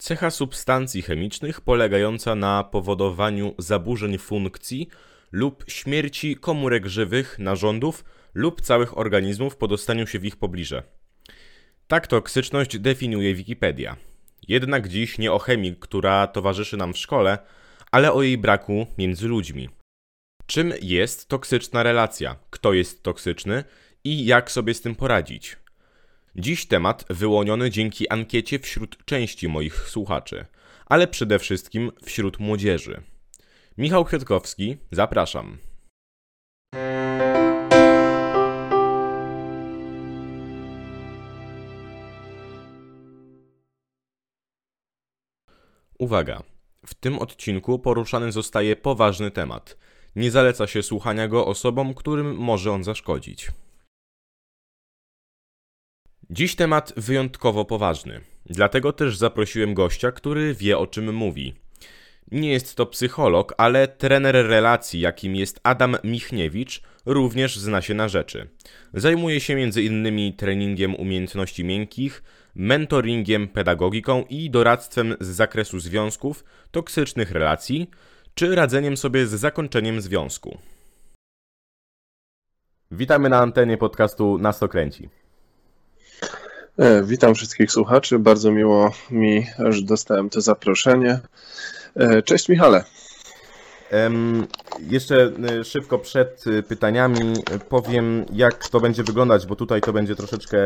Cecha substancji chemicznych polegająca na powodowaniu zaburzeń funkcji lub śmierci komórek żywych, narządów lub całych organizmów po dostaniu się w ich pobliże. Tak toksyczność definiuje Wikipedia. Jednak dziś nie o chemii, która towarzyszy nam w szkole, ale o jej braku między ludźmi. Czym jest toksyczna relacja? Kto jest toksyczny i jak sobie z tym poradzić? Dziś temat wyłoniony dzięki ankiecie wśród części moich słuchaczy, ale przede wszystkim wśród młodzieży. Michał Kwiatkowski, zapraszam. Uwaga! W tym odcinku poruszany zostaje poważny temat. Nie zaleca się słuchania go osobom, którym może on zaszkodzić. Dziś temat wyjątkowo poważny. Dlatego też zaprosiłem gościa, który wie o czym mówi. Nie jest to psycholog, ale trener relacji, jakim jest Adam Michniewicz, również zna się na rzeczy. Zajmuje się m.in. treningiem umiejętności miękkich, mentoringiem, pedagogiką i doradztwem z zakresu związków, toksycznych relacji, czy radzeniem sobie z zakończeniem związku. Witamy na antenie podcastu Nas to kręci. E, witam wszystkich słuchaczy. Bardzo miło mi, że dostałem to zaproszenie. E, cześć Michale. Jeszcze e, szybko przed pytaniami powiem, jak to będzie wyglądać, bo tutaj to będzie troszeczkę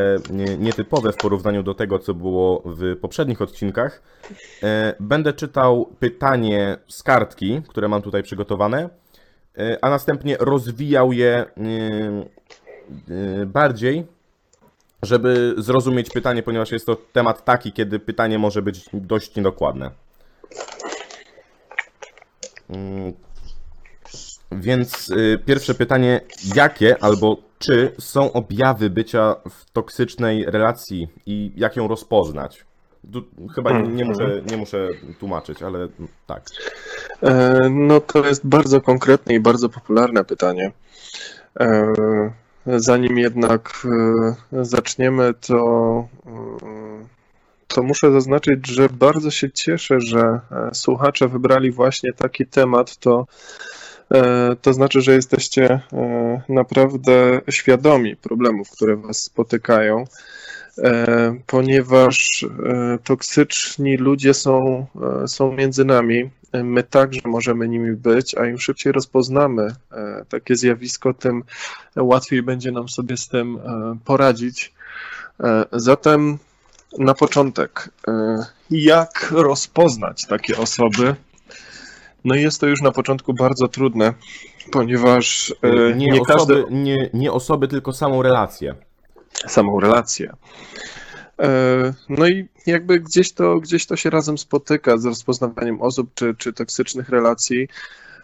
nietypowe w porównaniu do tego, co było w poprzednich odcinkach. Będę czytał pytanie z kartki, które mam tutaj przygotowane, a następnie rozwijał je bardziej żeby zrozumieć pytanie, ponieważ jest to temat taki, kiedy pytanie może być dość niedokładne. Mm. Więc y, pierwsze pytanie, jakie albo czy są objawy bycia w toksycznej relacji i jak ją rozpoznać? Tu chyba nie, muszę, mhm. nie muszę tłumaczyć, ale tak. E, no to jest bardzo konkretne i bardzo popularne pytanie. Zanim jednak e, zaczniemy, to, e, to muszę zaznaczyć, że bardzo się cieszę, że e, słuchacze wybrali właśnie taki temat. To, to znaczy, że jesteście naprawdę świadomi problemów, które Was spotykają. E, ponieważ e, toksyczni ludzie są, e, są między nami. My także możemy nimi być, a im szybciej rozpoznamy takie zjawisko, tym łatwiej będzie nam sobie z tym poradzić. Zatem na początek, jak rozpoznać takie osoby? No i jest to już na początku bardzo trudne, ponieważ nie, nie, osoby, każdy... nie, nie osoby, tylko samą relację samą relację. E, no i jakby gdzieś to, gdzieś to się razem spotyka z rozpoznawaniem osób czy, czy toksycznych relacji.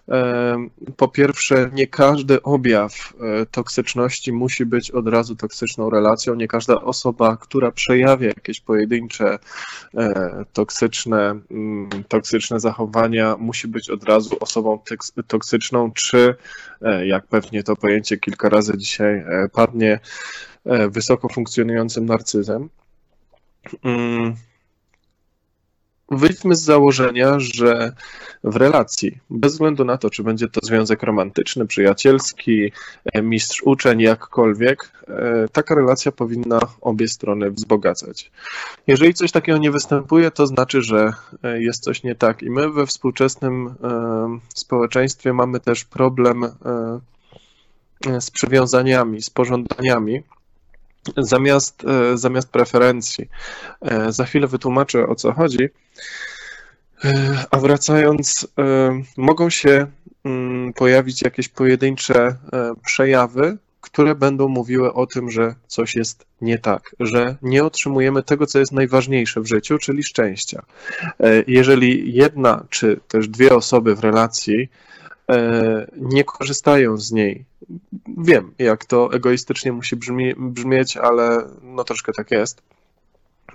E, po pierwsze, nie każdy objaw e, toksyczności musi być od razu toksyczną relacją. Nie każda osoba, która przejawia jakieś pojedyncze toksyczne, mm, toksyczne zachowania, musi być od razu osobą toksyczną, czy jak pewnie to pojęcie kilka razy dzisiaj padnie, wysoko funkcjonującym narcyzem. Mm. Wyjdźmy z założenia, że w relacji, bez względu na to, czy będzie to związek romantyczny, przyjacielski, e, mistrz uczeń, jakkolwiek, e, taka relacja powinna obie strony wzbogacać. Jeżeli coś takiego nie występuje, to znaczy, że jest coś nie tak. I my we współczesnym społeczeństwie mamy też problem z przywiązaniami, z pożądaniami zamiast, e, zamiast preferencji. E, za chwilę wytłumaczę o co chodzi. E, a wracając, mogą się mm, pojawić jakieś pojedyncze przejawy, które będą mówiły o tym, że coś jest nie tak, że nie otrzymujemy tego, co jest najważniejsze w życiu, czyli szczęścia. Jeżeli jedna czy też dwie osoby w relacji nie korzystają z niej wiem, jak to egoistycznie musi brzmi, brzmieć, ale no troszkę tak jest.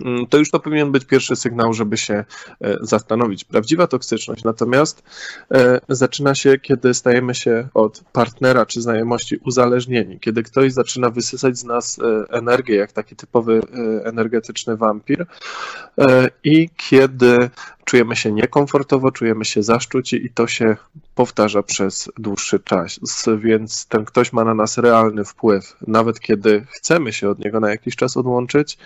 Mm, to już to powinien być pierwszy sygnał, żeby się e, zastanowić. Prawdziwa toksyczność natomiast e, zaczyna się, kiedy stajemy się od partnera czy znajomości uzależnieni, kiedy ktoś zaczyna wysysać z nas e, energię, jak taki typowy energetyczny wampir i kiedy czujemy się niekomfortowo, czujemy się zaszczuci i to się powtarza przez dłuższy czas, więc ten ktoś ma na nas realny wpływ. Nawet kiedy chcemy się od niego na jakiś czas odłączyć,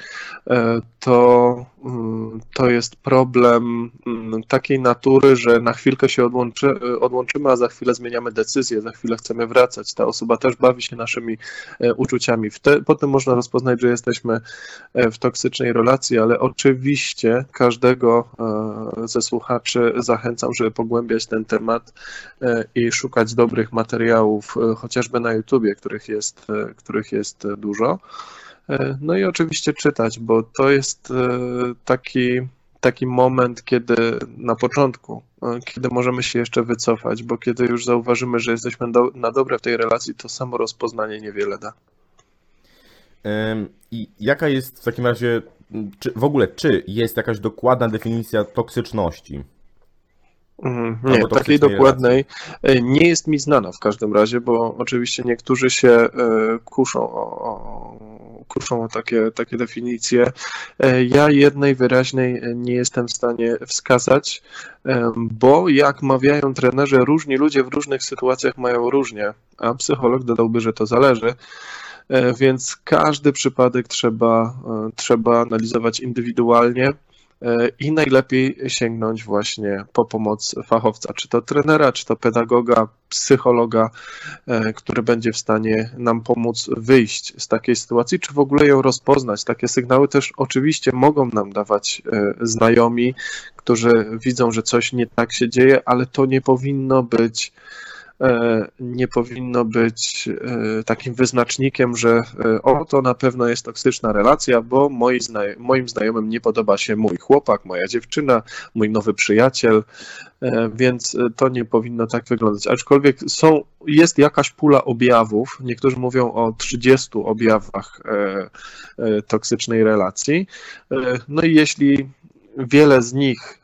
e, to, mm, to jest problem mm, takiej natury, że na chwilkę się odłączy, odłączymy, a za chwilę zmieniamy decyzję, za chwilę chcemy wracać. Ta osoba też bawi się naszymi e, uczuciami. Potem można rozpoznać, że jesteśmy e, w toksycznej relacji, ale oczywiście każdego ze słuchaczy zachęcam, żeby pogłębiać ten temat e, i szukać dobrych materiałów, e, chociażby na YouTubie, których jest, e, których jest dużo. No i oczywiście czytać, bo to jest taki, taki moment, kiedy na początku, kiedy możemy się jeszcze wycofać, bo kiedy już zauważymy, że jesteśmy do, na dobre w tej relacji, to samo rozpoznanie niewiele da. I jaka jest w takim razie czy, w ogóle, czy jest jakaś dokładna definicja toksyczności? Mhm, nie, takiej dokładnej. E, nie jest mi znana w każdym razie, bo oczywiście niektórzy się e, kuszą o, kuszą o takie, takie definicje. E, ja jednej wyraźnej nie jestem w stanie wskazać, bo jak mawiają trenerzy, różni ludzie w różnych sytuacjach mają różnie, a psycholog dodałby, że to zależy. E, więc każdy przypadek trzeba, e, trzeba analizować indywidualnie e, i najlepiej sięgnąć właśnie po pomoc fachowca, czy to trenera, czy to pedagoga, psychologa, który będzie w stanie nam pomóc wyjść z takiej sytuacji, czy w ogóle ją rozpoznać. Takie sygnały też oczywiście mogą nam dawać znajomi, którzy widzą, że coś nie tak się dzieje, ale to nie powinno być nie powinno być e, takim wyznacznikiem, że e, o, to na pewno jest toksyczna relacja, bo moi moim znajomym nie podoba się mój chłopak, moja dziewczyna, mój nowy przyjaciel, więc to nie powinno tak wyglądać. Aczkolwiek są, jest jakaś pula objawów, niektórzy mówią o 30 objawach toksycznej relacji, no i jeśli wiele z nich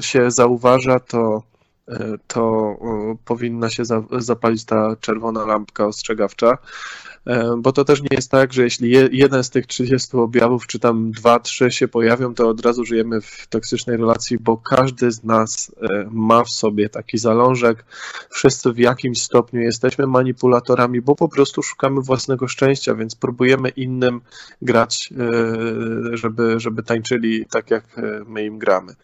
się zauważa, to to powinna się zapalić ta czerwona lampka ostrzegawcza, e, bo to też nie jest tak, że jeśli jeden z tych 30 objawów, czy tam dwa, trzy się pojawią, to od razu żyjemy w toksycznej relacji, bo każdy z nas e, ma w sobie taki zalążek. Wszyscy w jakimś stopniu jesteśmy manipulatorami, bo po prostu szukamy własnego szczęścia, więc próbujemy innym grać, e, żeby, żeby tańczyli tak, jak my im gramy.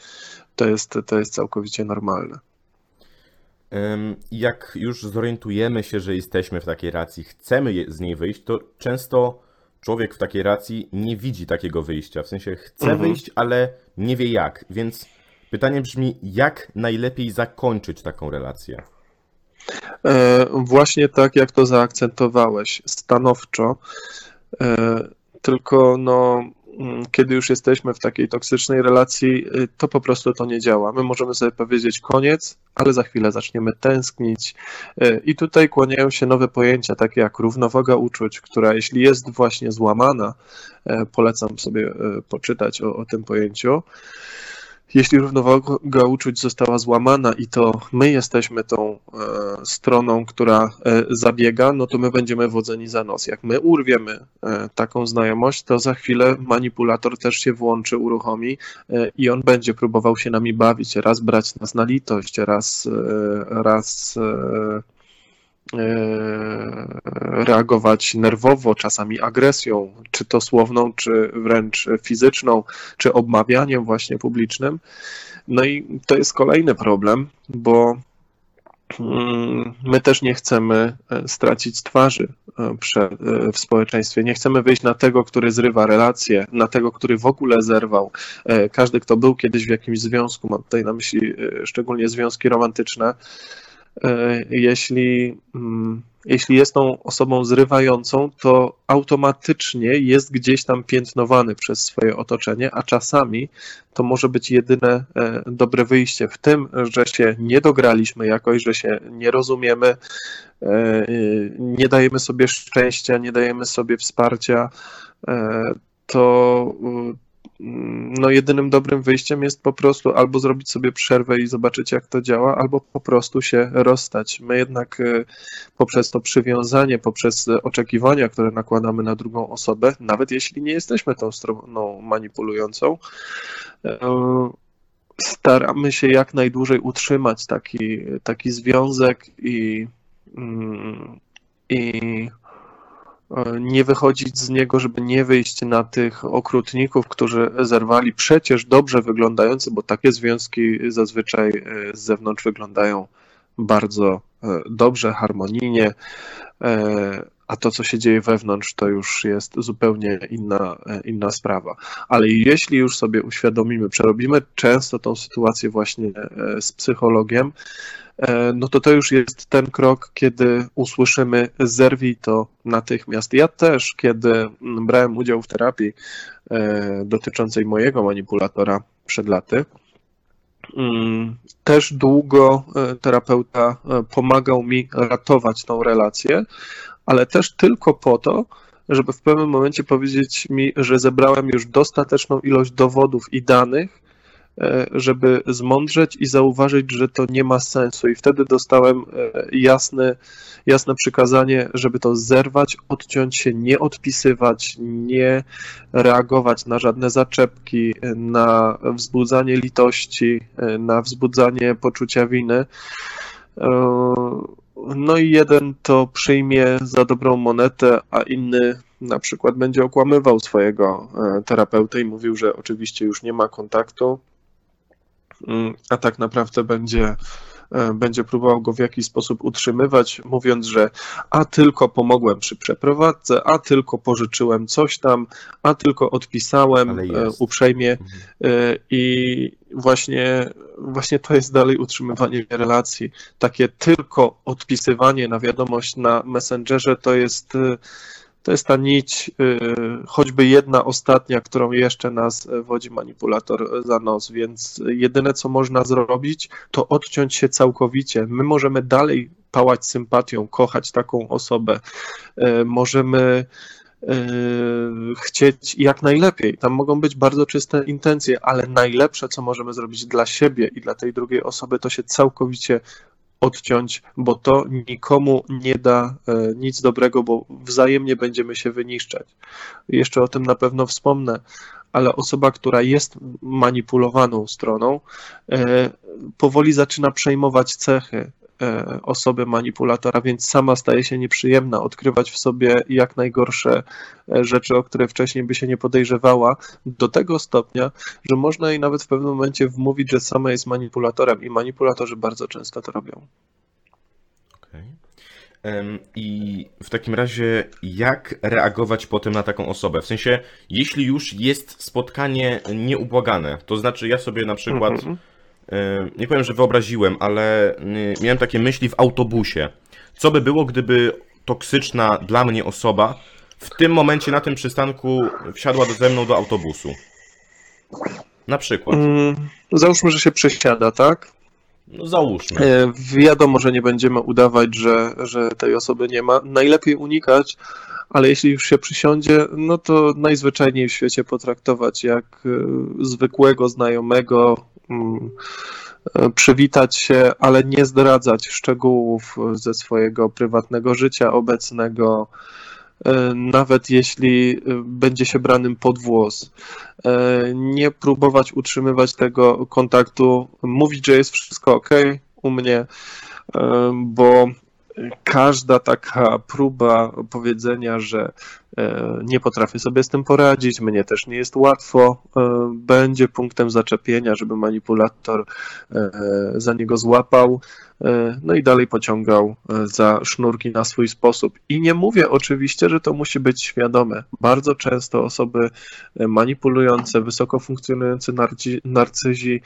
To jest, to jest całkowicie normalne. Jak już zorientujemy się, że jesteśmy w takiej racji, chcemy z niej wyjść, to często człowiek w takiej racji nie widzi takiego wyjścia. W sensie chce mhm. wyjść, ale nie wie jak. Więc pytanie brzmi, jak najlepiej zakończyć taką relację? E, właśnie tak, jak to zaakcentowałeś, stanowczo. E, tylko no, kiedy już jesteśmy w takiej toksycznej relacji, y, to po prostu to nie działa. My możemy sobie powiedzieć koniec, ale za chwilę zaczniemy tęsknić. Y, I tutaj kłaniają się nowe pojęcia, takie jak równowaga uczuć, która jeśli jest właśnie złamana, y, polecam sobie poczytać o, o tym pojęciu jeśli równowaga uczuć została złamana i to my jesteśmy tą e, stroną, która e, zabiega, no to my będziemy wodzeni za nos. Jak my urwiemy e, taką znajomość, to za chwilę manipulator też się włączy, uruchomi e, i on będzie próbował się nami bawić, raz brać nas na litość, raz, e, raz e, reagować nerwowo, czasami agresją, czy to słowną, czy wręcz fizyczną, czy obmawianiem właśnie publicznym. No i to jest kolejny problem, bo mm, my też nie chcemy e, stracić twarzy e, w społeczeństwie. Nie chcemy wyjść na tego, który zrywa relacje, na tego, który w ogóle zerwał. Każdy, kto był kiedyś w jakimś związku, mam tutaj na myśli szczególnie związki romantyczne, E, jeśli, mm, jeśli jest tą osobą zrywającą, to automatycznie jest gdzieś tam piętnowany przez swoje otoczenie, a czasami to może być jedyne e, dobre wyjście w tym, że się nie dograliśmy jakoś, że się nie rozumiemy, e, nie dajemy sobie szczęścia, nie dajemy sobie wsparcia, to no jedynym dobrym wyjściem jest po prostu albo zrobić sobie przerwę i zobaczyć, jak to działa, albo po prostu się rozstać. My jednak e, poprzez to przywiązanie, poprzez oczekiwania, które nakładamy na drugą osobę, nawet jeśli nie jesteśmy tą stroną manipulującą, e, staramy się jak najdłużej utrzymać taki, taki związek i, mm, i E, nie wychodzić z niego, żeby nie wyjść na tych okrutników, którzy zerwali przecież dobrze wyglądające, bo takie związki zazwyczaj e, z zewnątrz wyglądają bardzo e, dobrze, harmonijnie, a to, co się dzieje wewnątrz, to już jest zupełnie inna, inna sprawa. Ale jeśli już sobie uświadomimy, przerobimy często tą sytuację właśnie z psychologiem, E, no to to już jest ten krok, kiedy usłyszymy zerwij to natychmiast. Ja też, kiedy brałem udział w terapii e, dotyczącej mojego manipulatora przed laty, mm, też długo e, terapeuta pomagał mi ratować tą relację, ale też tylko po to, żeby w pewnym momencie powiedzieć mi, że zebrałem już dostateczną ilość dowodów i danych, E, żeby zmądrzeć i zauważyć, że to nie ma sensu. I wtedy dostałem e, jasne, jasne przykazanie, żeby to zerwać, odciąć się, nie odpisywać, nie reagować na żadne zaczepki, na wzbudzanie litości, e, na wzbudzanie poczucia winy. No i jeden to przyjmie za dobrą monetę, a inny na przykład będzie okłamywał swojego terapeutę i mówił, że oczywiście już nie ma kontaktu, a tak naprawdę będzie, e, będzie próbował go w jakiś sposób utrzymywać, mówiąc, że a tylko pomogłem przy przeprowadzce, a tylko pożyczyłem coś tam, a tylko odpisałem e, uprzejmie mhm. E, i właśnie, właśnie to jest dalej utrzymywanie relacji. Takie tylko odpisywanie na wiadomość na Messengerze to jest to jest ta nić, y, choćby jedna ostatnia, którą jeszcze nas wodzi manipulator za nos, więc jedyne co można zrobić, to odciąć się całkowicie. My możemy dalej pałać sympatią, kochać taką osobę, y, możemy y, chcieć jak najlepiej. Tam mogą być bardzo czyste intencje, ale najlepsze, co możemy zrobić dla siebie i dla tej drugiej osoby, to się całkowicie odciąć, bo to nikomu nie da e, nic dobrego, bo wzajemnie będziemy się wyniszczać. Jeszcze o tym na pewno wspomnę, ale osoba, która jest manipulowaną stroną, e, powoli zaczyna przejmować cechy osoby manipulatora, więc sama staje się nieprzyjemna, odkrywać w sobie jak najgorsze e, rzeczy, o które wcześniej by się nie podejrzewała, do tego stopnia, że można jej nawet w pewnym momencie wmówić, że sama jest manipulatorem i manipulatorzy bardzo często to robią. Okay. I w takim razie, jak reagować potem na taką osobę? W sensie, jeśli już jest spotkanie nieubłagane, to znaczy ja sobie na przykład. Mm -hmm E, nie powiem, że wyobraziłem, ale y, miałem takie myśli w autobusie. Co by było, gdyby toksyczna dla mnie osoba w tym momencie na tym przystanku wsiadła ze mną do autobusu? Na przykład. Mm, załóżmy, że się przesiada, tak? No załóżmy. E, wiadomo, że nie będziemy udawać, że, że tej osoby nie ma. Najlepiej unikać, ale jeśli już się przysiądzie, no to najzwyczajniej w świecie potraktować jak e, zwykłego znajomego, e, przywitać się, ale nie zdradzać szczegółów ze swojego prywatnego życia obecnego, e, nawet jeśli e, będzie się branym pod włos. Nie próbować utrzymywać tego kontaktu, mówić, że jest wszystko ok u mnie, bo każda taka próba powiedzenia, że e, nie potrafię sobie z tym poradzić, mnie też nie jest łatwo, e, będzie punktem zaczepienia, żeby manipulator e, za niego złapał, no i dalej pociągał za sznurki na swój sposób. I nie mówię oczywiście, że to musi być świadome. Bardzo często osoby manipulujące, wysoko funkcjonujące narcyzi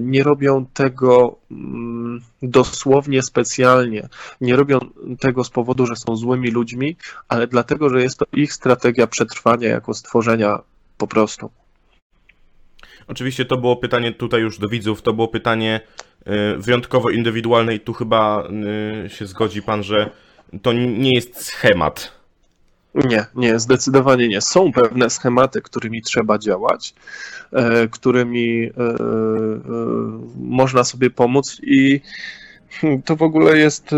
nie robią tego mm, dosłownie specjalnie. Nie robią tego z powodu, że są złymi ludźmi, ale dlatego, że jest to ich strategia przetrwania jako stworzenia po prostu. Oczywiście to było pytanie tutaj już do widzów, to było pytanie y, wyjątkowo indywidualne i tu chyba y, się zgodzi pan, że to nie jest schemat. Nie, nie, zdecydowanie nie. Są pewne schematy, którymi trzeba działać, e, którymi e, e, można sobie pomóc i to w ogóle jest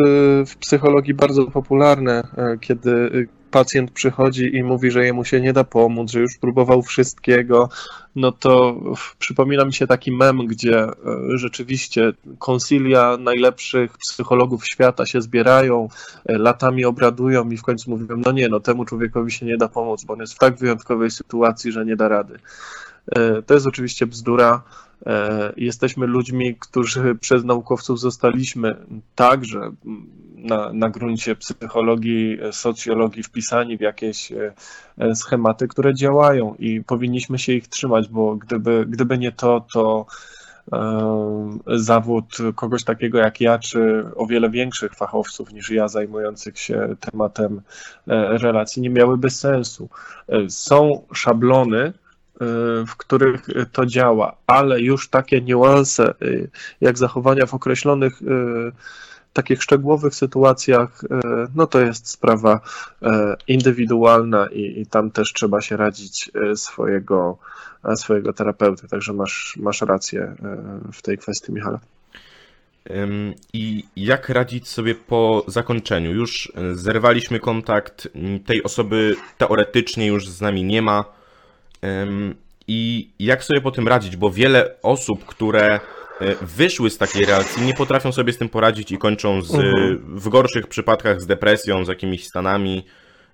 w psychologii bardzo popularne, kiedy pacjent przychodzi i mówi, że jemu się nie da pomóc, że już próbował wszystkiego, no to przypomina mi się taki mem, gdzie e, rzeczywiście konsylia najlepszych psychologów świata się zbierają, e, latami obradują i w końcu mówią, no nie, no temu człowiekowi się nie da pomóc, bo on jest w tak wyjątkowej sytuacji, że nie da rady. E, to jest oczywiście bzdura. Jesteśmy ludźmi, którzy przez naukowców zostaliśmy także na, na gruncie psychologii, socjologii wpisani w jakieś e, e, schematy, które działają i powinniśmy się ich trzymać, bo gdyby, gdyby nie to, to e, zawód kogoś takiego jak ja, czy o wiele większych fachowców niż ja, zajmujących się tematem relacji, nie miałyby sensu. Są szablony, w których to działa, ale już takie niuanse, jak zachowania w określonych takich szczegółowych sytuacjach, e, no to jest sprawa e, indywidualna i, i tam też trzeba się radzić e, swojego, swojego terapeuty. Także masz, masz rację w tej kwestii, Michale. I jak radzić sobie po zakończeniu? Już zerwaliśmy kontakt, tej osoby teoretycznie już z nami nie ma. I jak sobie po tym radzić? Bo wiele osób, które wyszły z takiej relacji, nie potrafią sobie z tym poradzić i kończą z, mhm. w gorszych przypadkach z depresją, z jakimiś stanami,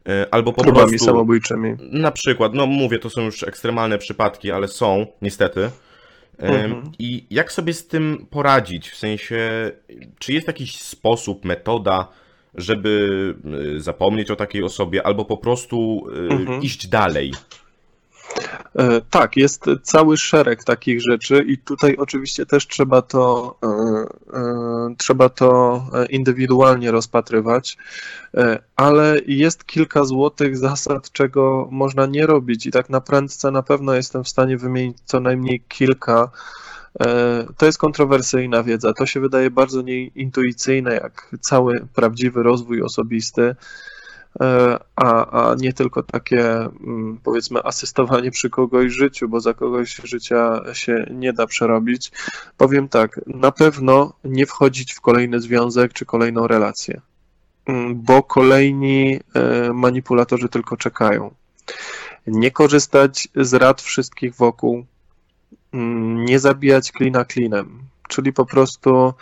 e, albo po Próbami prostu... samobójczymi. Na przykład, no mówię, to są już ekstremalne przypadki, ale są, niestety. E, mhm. I jak sobie z tym poradzić? W sensie, czy jest jakiś sposób, metoda, żeby zapomnieć o takiej osobie, albo po prostu mhm. iść dalej? E, tak, jest cały szereg takich rzeczy i tutaj oczywiście też trzeba to, e, e, trzeba to indywidualnie rozpatrywać, ale jest kilka złotych zasad, czego można nie robić i tak na prędce na pewno jestem w stanie wymienić co najmniej kilka. To jest kontrowersyjna wiedza. To się wydaje bardzo nieintuicyjne, jak cały prawdziwy rozwój osobisty. E, a, a nie tylko takie mm, powiedzmy asystowanie przy kogoś życiu, bo za kogoś życia się nie da przerobić. Powiem tak, na pewno nie wchodzić w kolejny związek czy kolejną relację, mm, bo kolejni e, manipulatorzy tylko czekają. Nie korzystać z rad wszystkich wokół, mm, nie zabijać klina klinem, czyli po prostu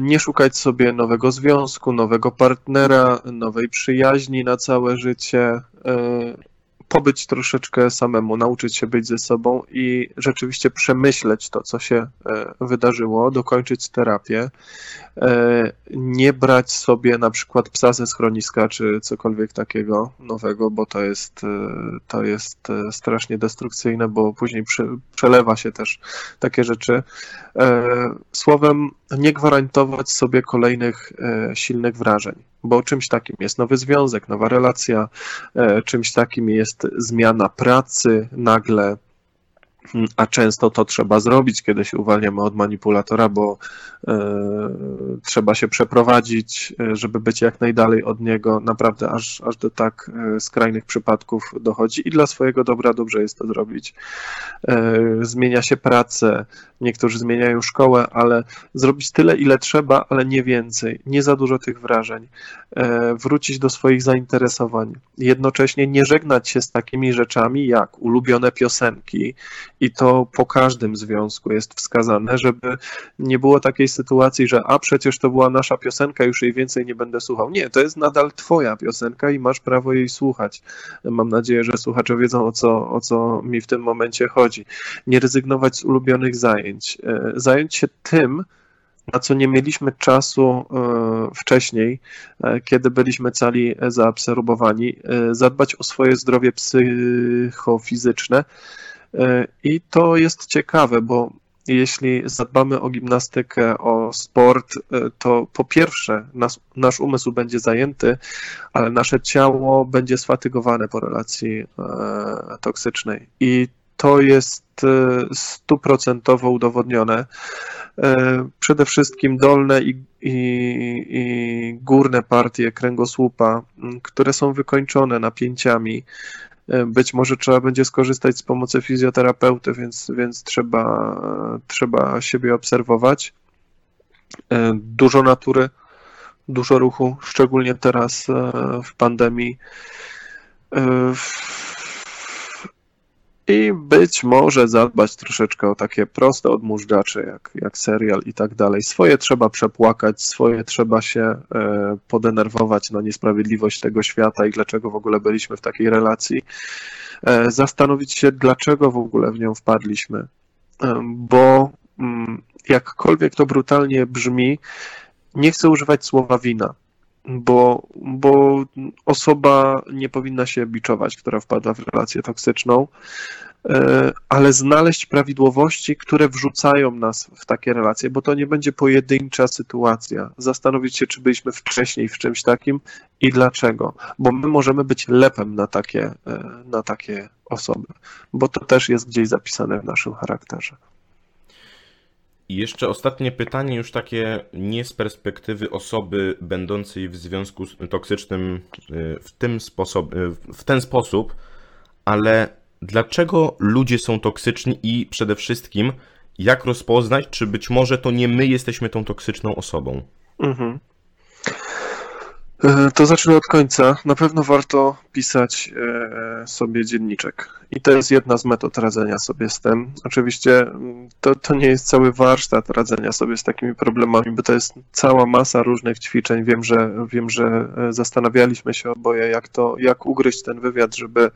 nie szukać sobie nowego związku, nowego partnera, nowej przyjaźni na całe życie, e, pobyć troszeczkę samemu, nauczyć się być ze sobą i rzeczywiście przemyśleć to, co się e, wydarzyło, dokończyć terapię, e, nie brać sobie na przykład psa ze schroniska czy cokolwiek takiego nowego, bo to jest, e, to jest strasznie destrukcyjne, bo później przelewa się też takie rzeczy. Słowem, nie gwarantować sobie kolejnych silnych wrażeń bo czymś takim jest nowy związek, nowa relacja, e, czymś takim jest zmiana pracy nagle, a często to trzeba zrobić, kiedy się uwalniamy od manipulatora, bo e, trzeba się przeprowadzić, e, żeby być jak najdalej od niego. Naprawdę aż, aż do tak e, skrajnych przypadków dochodzi i dla swojego dobra dobrze jest to zrobić. Zmienia się pracę, niektórzy zmieniają szkołę, ale zrobić tyle, ile trzeba, ale nie więcej. Nie za dużo tych wrażeń. Wrócić do swoich zainteresowań. Jednocześnie nie żegnać się z takimi rzeczami jak ulubione piosenki i to po każdym związku jest wskazane, żeby nie było takiej sytuacji, że a przecież to była nasza piosenka, już jej więcej nie będę słuchał. Nie, to jest nadal twoja piosenka i masz prawo jej słuchać. Mam nadzieję, że słuchacze wiedzą o co, o co mi w tym momencie chodzi. Nie rezygnować z ulubionych zajęć. E, zająć się tym, na co nie mieliśmy czasu e, wcześniej, e, kiedy byliśmy cali zaabsorbowani, zadbać o swoje zdrowie psychofizyczne, I to jest ciekawe, bo jeśli zadbamy o gimnastykę, o sport, e, to po pierwsze nas, nasz umysł będzie zajęty, ale nasze ciało będzie sfatygowane po relacji e, toksycznej. I to jest stuprocentowo udowodnione. Przede wszystkim dolne i, i, i górne partie kręgosłupa, które są wykończone napięciami. Być może trzeba będzie skorzystać z pomocy fizjoterapeuty, więc, więc trzeba, trzeba siebie obserwować. Dużo natury, dużo ruchu, szczególnie teraz w pandemii. I być może zadbać troszeczkę o takie proste odmóżdżacze, jak, jak serial i tak dalej. Swoje trzeba przepłakać, swoje trzeba się e, podenerwować na niesprawiedliwość tego świata i dlaczego w ogóle byliśmy w takiej relacji. E, zastanowić się, dlaczego w ogóle w nią wpadliśmy. E, bo mm, jakkolwiek to brutalnie brzmi, nie chcę używać słowa wina bo, bo osoba nie powinna się biczować, która wpada w relację toksyczną, e, ale znaleźć prawidłowości, które wrzucają nas w takie relacje, bo to nie będzie pojedyncza sytuacja. Zastanowić się, czy byliśmy wcześniej w czymś takim i dlaczego, bo my możemy być lepem na takie, e, na takie osoby, bo to też jest gdzieś zapisane w naszym charakterze. I jeszcze ostatnie pytanie, już takie nie z perspektywy osoby będącej w związku toksycznym y, w, tym sposob, y, w ten sposób, ale dlaczego ludzie są toksyczni i przede wszystkim jak rozpoznać, czy być może to nie my jesteśmy tą toksyczną osobą? Mhm. E, to zacznę od końca. Na pewno warto pisać e, sobie dzienniczek. I to jest jedna z metod radzenia sobie z tym. Oczywiście mm, to, to nie jest cały warsztat radzenia sobie z takimi problemami, bo to jest cała masa różnych ćwiczeń. Wiem, że wiem, że e, zastanawialiśmy się oboje, jak to, jak ugryźć ten wywiad, żeby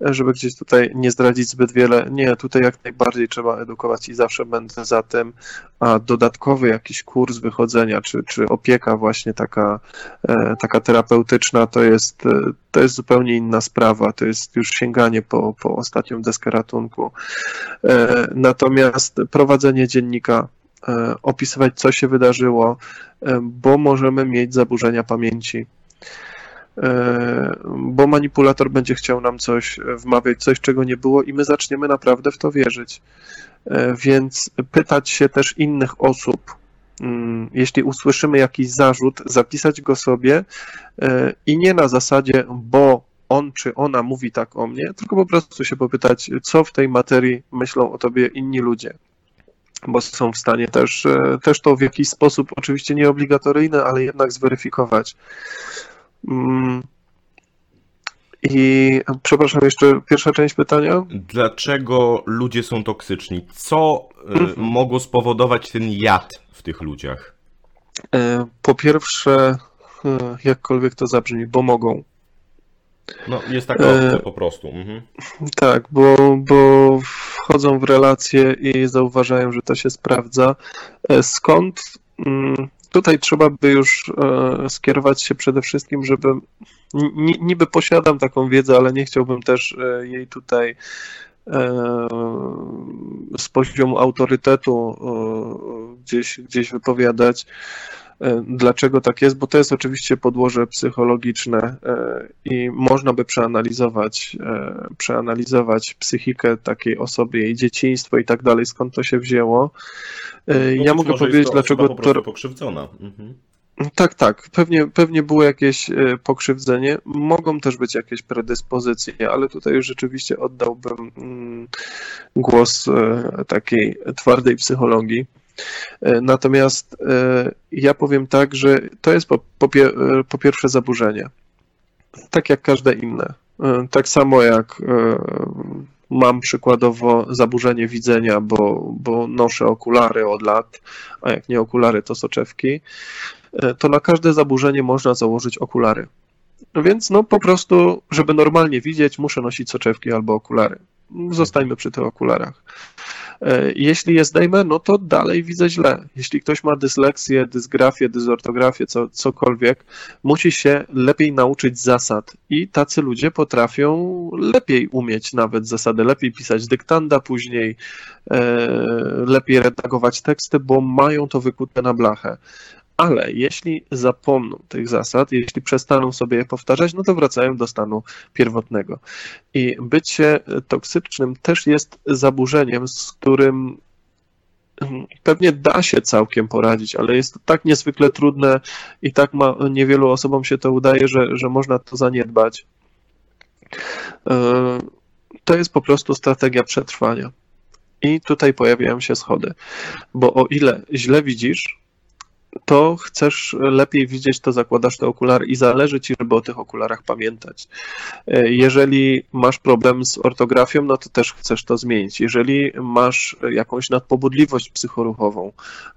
żeby gdzieś tutaj nie zdradzić zbyt wiele. Nie, tutaj jak najbardziej trzeba edukować i zawsze będę za tym, a dodatkowy jakiś kurs wychodzenia, czy, czy opieka właśnie taka, e, taka terapeutyczna, to jest, e, to jest zupełnie inna sprawa, to jest już sięganie po, po ostatnią deskę ratunku. E, natomiast prowadzenie dziennika, opisywać co się wydarzyło, bo możemy mieć zaburzenia pamięci bo manipulator będzie chciał nam coś wmawiać, coś czego nie było i my zaczniemy naprawdę w to wierzyć. E, więc pytać się też innych osób, mm, jeśli usłyszymy jakiś zarzut, zapisać go sobie e, i nie na zasadzie, bo on czy ona mówi tak o mnie, tylko po prostu się popytać, co w tej materii myślą o tobie inni ludzie bo są w stanie też, też to w jakiś sposób, oczywiście nieobligatoryjny, ale jednak zweryfikować. Mm. I przepraszam, jeszcze pierwsza część pytania. Dlaczego ludzie są toksyczni? Co e, mhm. mogło spowodować ten jad w tych ludziach? E, po pierwsze, e, jakkolwiek to zabrzmi, bo mogą. No, jest taka opcja po prostu. Mhm. Tak, bo, bo wchodzą w relacje i zauważają, że to się sprawdza. Skąd? Tutaj trzeba by już e, skierować się przede wszystkim, żeby niby posiadam taką wiedzę, ale nie chciałbym też e, jej tutaj e, z poziomu autorytetu gdzieś, gdzieś wypowiadać. Dlaczego tak jest? Bo to jest oczywiście podłoże psychologiczne i można by przeanalizować, przeanalizować psychikę takiej osoby, jej dzieciństwo i tak dalej, skąd to się wzięło. E, ja mogę powiedzieć, dlaczego po to. pokrzywdzona. Mhm. Tak, tak. Pewnie, pewnie było jakieś e, pokrzywdzenie. Mogą też być jakieś predyspozycje, ale tutaj już rzeczywiście oddałbym mm, głos e, takiej twardej psychologii. Natomiast ja powiem tak, że to jest po, po, po pierwsze zaburzenie. Tak jak każde inne. Tak samo jak mam przykładowo zaburzenie widzenia, bo, bo noszę okulary od lat, a jak nie okulary, to soczewki, e, to na każde zaburzenie można założyć okulary. No więc no po prostu, żeby normalnie widzieć, muszę nosić soczewki albo okulary. Zostańmy przy tych okularach. E, jeśli je zdejmę, no to dalej widzę źle. Jeśli ktoś ma dysleksję, dysgrafię, dysortografię, co, cokolwiek, musi się lepiej nauczyć zasad i tacy ludzie potrafią lepiej umieć nawet zasady, lepiej pisać dyktanda później, e, lepiej redagować teksty, bo mają to wykute na blachę ale jeśli zapomną tych zasad, jeśli przestaną sobie je powtarzać, no to wracają do stanu pierwotnego. I bycie toksycznym też jest zaburzeniem, z którym pewnie da się całkiem poradzić, ale jest to tak niezwykle trudne i tak ma, niewielu osobom się to udaje, że, że można to zaniedbać. E, to jest po prostu strategia przetrwania. I tutaj pojawiają się schody, bo o ile źle widzisz, to chcesz lepiej widzieć, to zakładasz te okulary i zależy ci, żeby o tych okularach pamiętać. E, jeżeli masz problem z ortografią, no to też chcesz to zmienić. Jeżeli masz jakąś nadpobudliwość psychoruchową,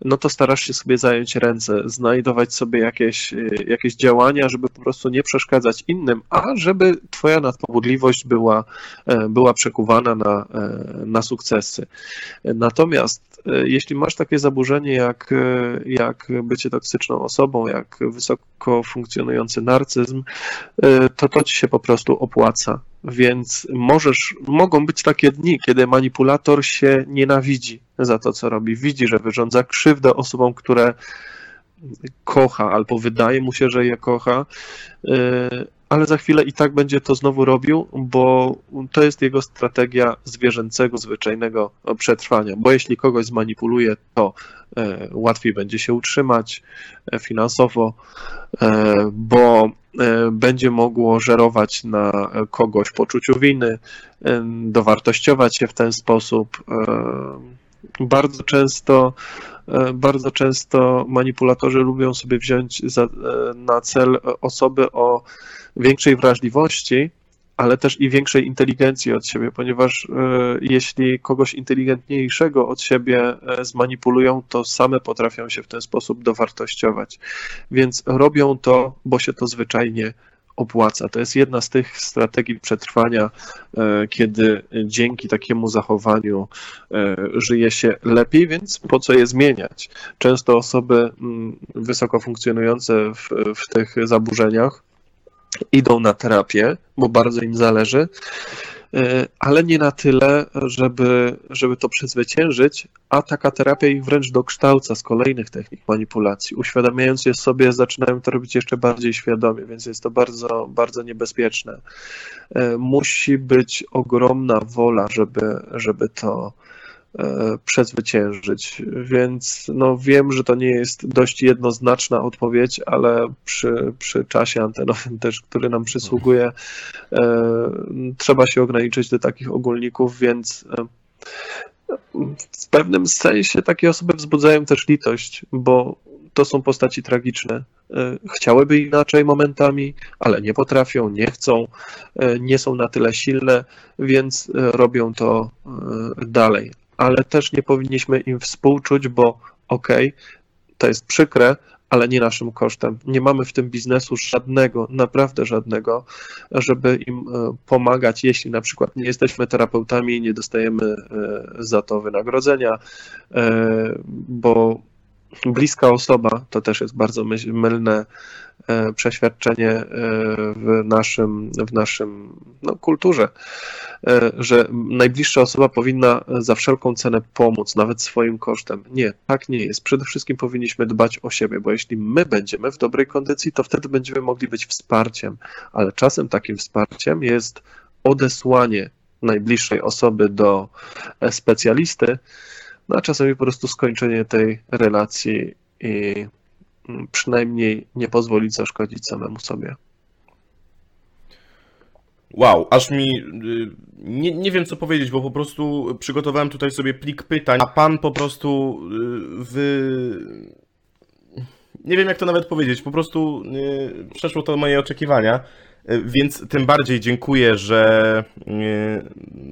no to starasz się sobie zająć ręce, znajdować sobie jakieś, e, jakieś działania, żeby po prostu nie przeszkadzać innym, a żeby twoja nadpobudliwość była, e, była przekuwana na, na sukcesy. Natomiast jeśli masz takie zaburzenie jak, jak bycie toksyczną osobą, jak wysoko funkcjonujący narcyzm, y, to to ci się po prostu opłaca. Więc możesz, mogą być takie dni, kiedy manipulator się nienawidzi za to, co robi. Widzi, że wyrządza krzywdę osobom, które kocha, albo wydaje mu się, że je kocha, ale za chwilę i tak będzie to znowu robił, bo to jest jego strategia zwierzęcego, zwyczajnego przetrwania. Bo jeśli kogoś zmanipuluje, to e, łatwiej będzie się utrzymać e, finansowo, e, bo będzie mogło żerować na kogoś poczuciu winy, dowartościować się w ten sposób. Bardzo często, bardzo często manipulatorzy lubią sobie wziąć za, na cel osoby o większej wrażliwości, ale też i większej inteligencji od siebie, ponieważ e, jeśli kogoś inteligentniejszego od siebie e, zmanipulują, to same potrafią się w ten sposób dowartościować. Więc robią to, bo się to zwyczajnie opłaca. To jest jedna z tych strategii przetrwania, e, kiedy dzięki takiemu zachowaniu żyje się lepiej, więc po co je zmieniać? Często osoby mm, wysoko funkcjonujące w, w tych zaburzeniach idą na terapię, bo bardzo im zależy, e, ale nie na tyle, żeby, żeby to przezwyciężyć, a taka terapia ich wręcz dokształca z kolejnych technik manipulacji. Uświadamiając je sobie, zaczynają to robić jeszcze bardziej świadomie, więc jest to bardzo, bardzo niebezpieczne. E, musi być ogromna wola, żeby, żeby to E, przezwyciężyć. Więc no, wiem, że to nie jest dość jednoznaczna odpowiedź, ale przy, przy czasie antenowym też, który nam przysługuje, e, trzeba się ograniczyć do takich ogólników, więc e, w pewnym sensie takie osoby wzbudzają też litość, bo to są postaci tragiczne. Chciałyby inaczej momentami, ale nie potrafią, nie chcą, nie są na tyle silne, więc robią to dalej ale też nie powinniśmy im współczuć, bo okej, okay, to jest przykre, ale nie naszym kosztem. Nie mamy w tym biznesu żadnego, naprawdę żadnego, żeby im e, pomagać, jeśli na przykład nie jesteśmy terapeutami i nie dostajemy e, za to wynagrodzenia, e, bo bliska osoba to też jest bardzo mylne E, przeświadczenie e, w naszym, w naszym no, kulturze, e, że najbliższa osoba powinna za wszelką cenę pomóc, nawet swoim kosztem. Nie, tak nie jest. Przede wszystkim powinniśmy dbać o siebie, bo jeśli my będziemy w dobrej kondycji, to wtedy będziemy mogli być wsparciem, ale czasem takim wsparciem jest odesłanie najbliższej osoby do specjalisty, no a czasami po prostu skończenie tej relacji i przynajmniej nie pozwolić zaszkodzić samemu sobie. Wow, aż mi. Y, nie, nie wiem co powiedzieć, bo po prostu przygotowałem tutaj sobie plik pytań, a pan po prostu y, wy. Nie wiem jak to nawet powiedzieć, po prostu y, przeszło to moje oczekiwania. Więc tym bardziej dziękuję, że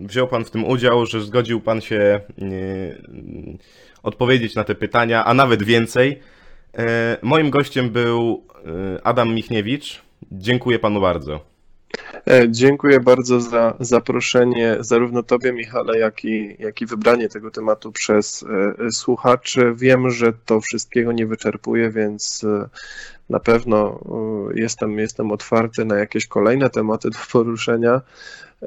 wziął Pan w tym udział, że zgodził Pan się odpowiedzieć na te pytania, a nawet więcej. E, moim gościem był e, Adam Michniewicz. Dziękuję panu bardzo. E, dziękuję bardzo za zaproszenie zarówno Tobie, Michale, jak i, jak i wybranie tego tematu przez słuchaczy. Wiem, że to wszystkiego nie wyczerpuje, więc na pewno jestem, jestem otwarty na jakieś kolejne tematy do poruszenia.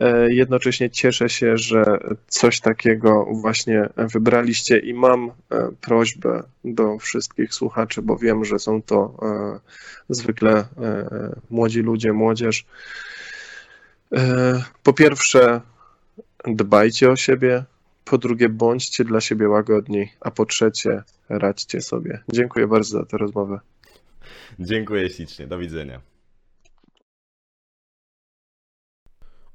E, jednocześnie cieszę się, że coś takiego właśnie wybraliście i mam e, prośbę do wszystkich słuchaczy, bo wiem, że są to e, zwykle młodzi ludzie, młodzież. Po pierwsze, dbajcie o siebie, po drugie bądźcie dla siebie łagodni, a po trzecie radźcie sobie. Dziękuję bardzo za tę rozmowę. Dziękuję ślicznie. Do widzenia.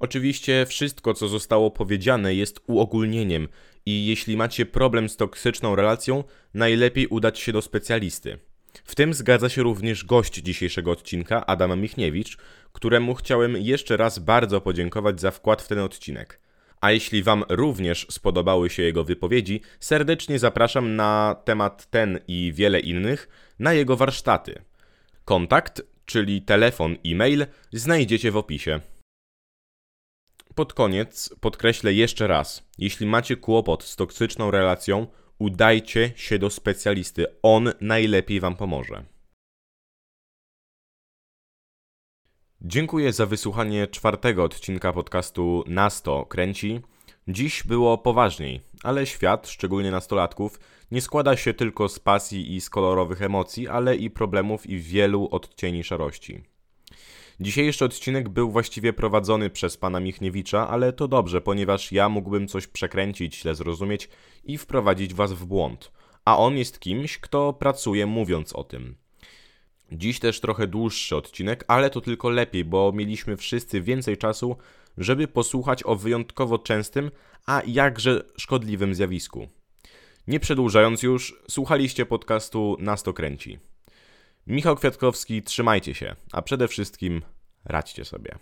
Oczywiście wszystko, co zostało powiedziane, jest uogólnieniem i jeśli macie problem z toksyczną relacją, najlepiej udać się do specjalisty. W tym zgadza się również gość dzisiejszego odcinka, Adam Michniewicz, któremu chciałem jeszcze raz bardzo podziękować za wkład w ten odcinek. A jeśli Wam również spodobały się jego wypowiedzi, serdecznie zapraszam na temat ten i wiele innych na jego warsztaty. Kontakt, czyli telefon i mail, znajdziecie w opisie. Pod koniec podkreślę jeszcze raz: jeśli macie kłopot z toksyczną relacją, udajcie się do specjalisty. On najlepiej Wam pomoże. Dziękuję za wysłuchanie czwartego odcinka podcastu Nasto kręci. Dziś było poważniej, ale świat, szczególnie nastolatków, nie składa się tylko z pasji i z kolorowych emocji, ale i problemów i wielu odcieni szarości. Dzisiejszy odcinek był właściwie prowadzony przez pana Michniewicza, ale to dobrze, ponieważ ja mógłbym coś przekręcić, źle zrozumieć i wprowadzić was w błąd. A on jest kimś, kto pracuje mówiąc o tym. Dziś też trochę dłuższy odcinek, ale to tylko lepiej, bo mieliśmy wszyscy więcej czasu, żeby posłuchać o wyjątkowo częstym, a jakże szkodliwym zjawisku. Nie przedłużając już, słuchaliście podcastu Nas to kręci. Michał Kwiatkowski, trzymajcie się, a przede wszystkim radźcie sobie.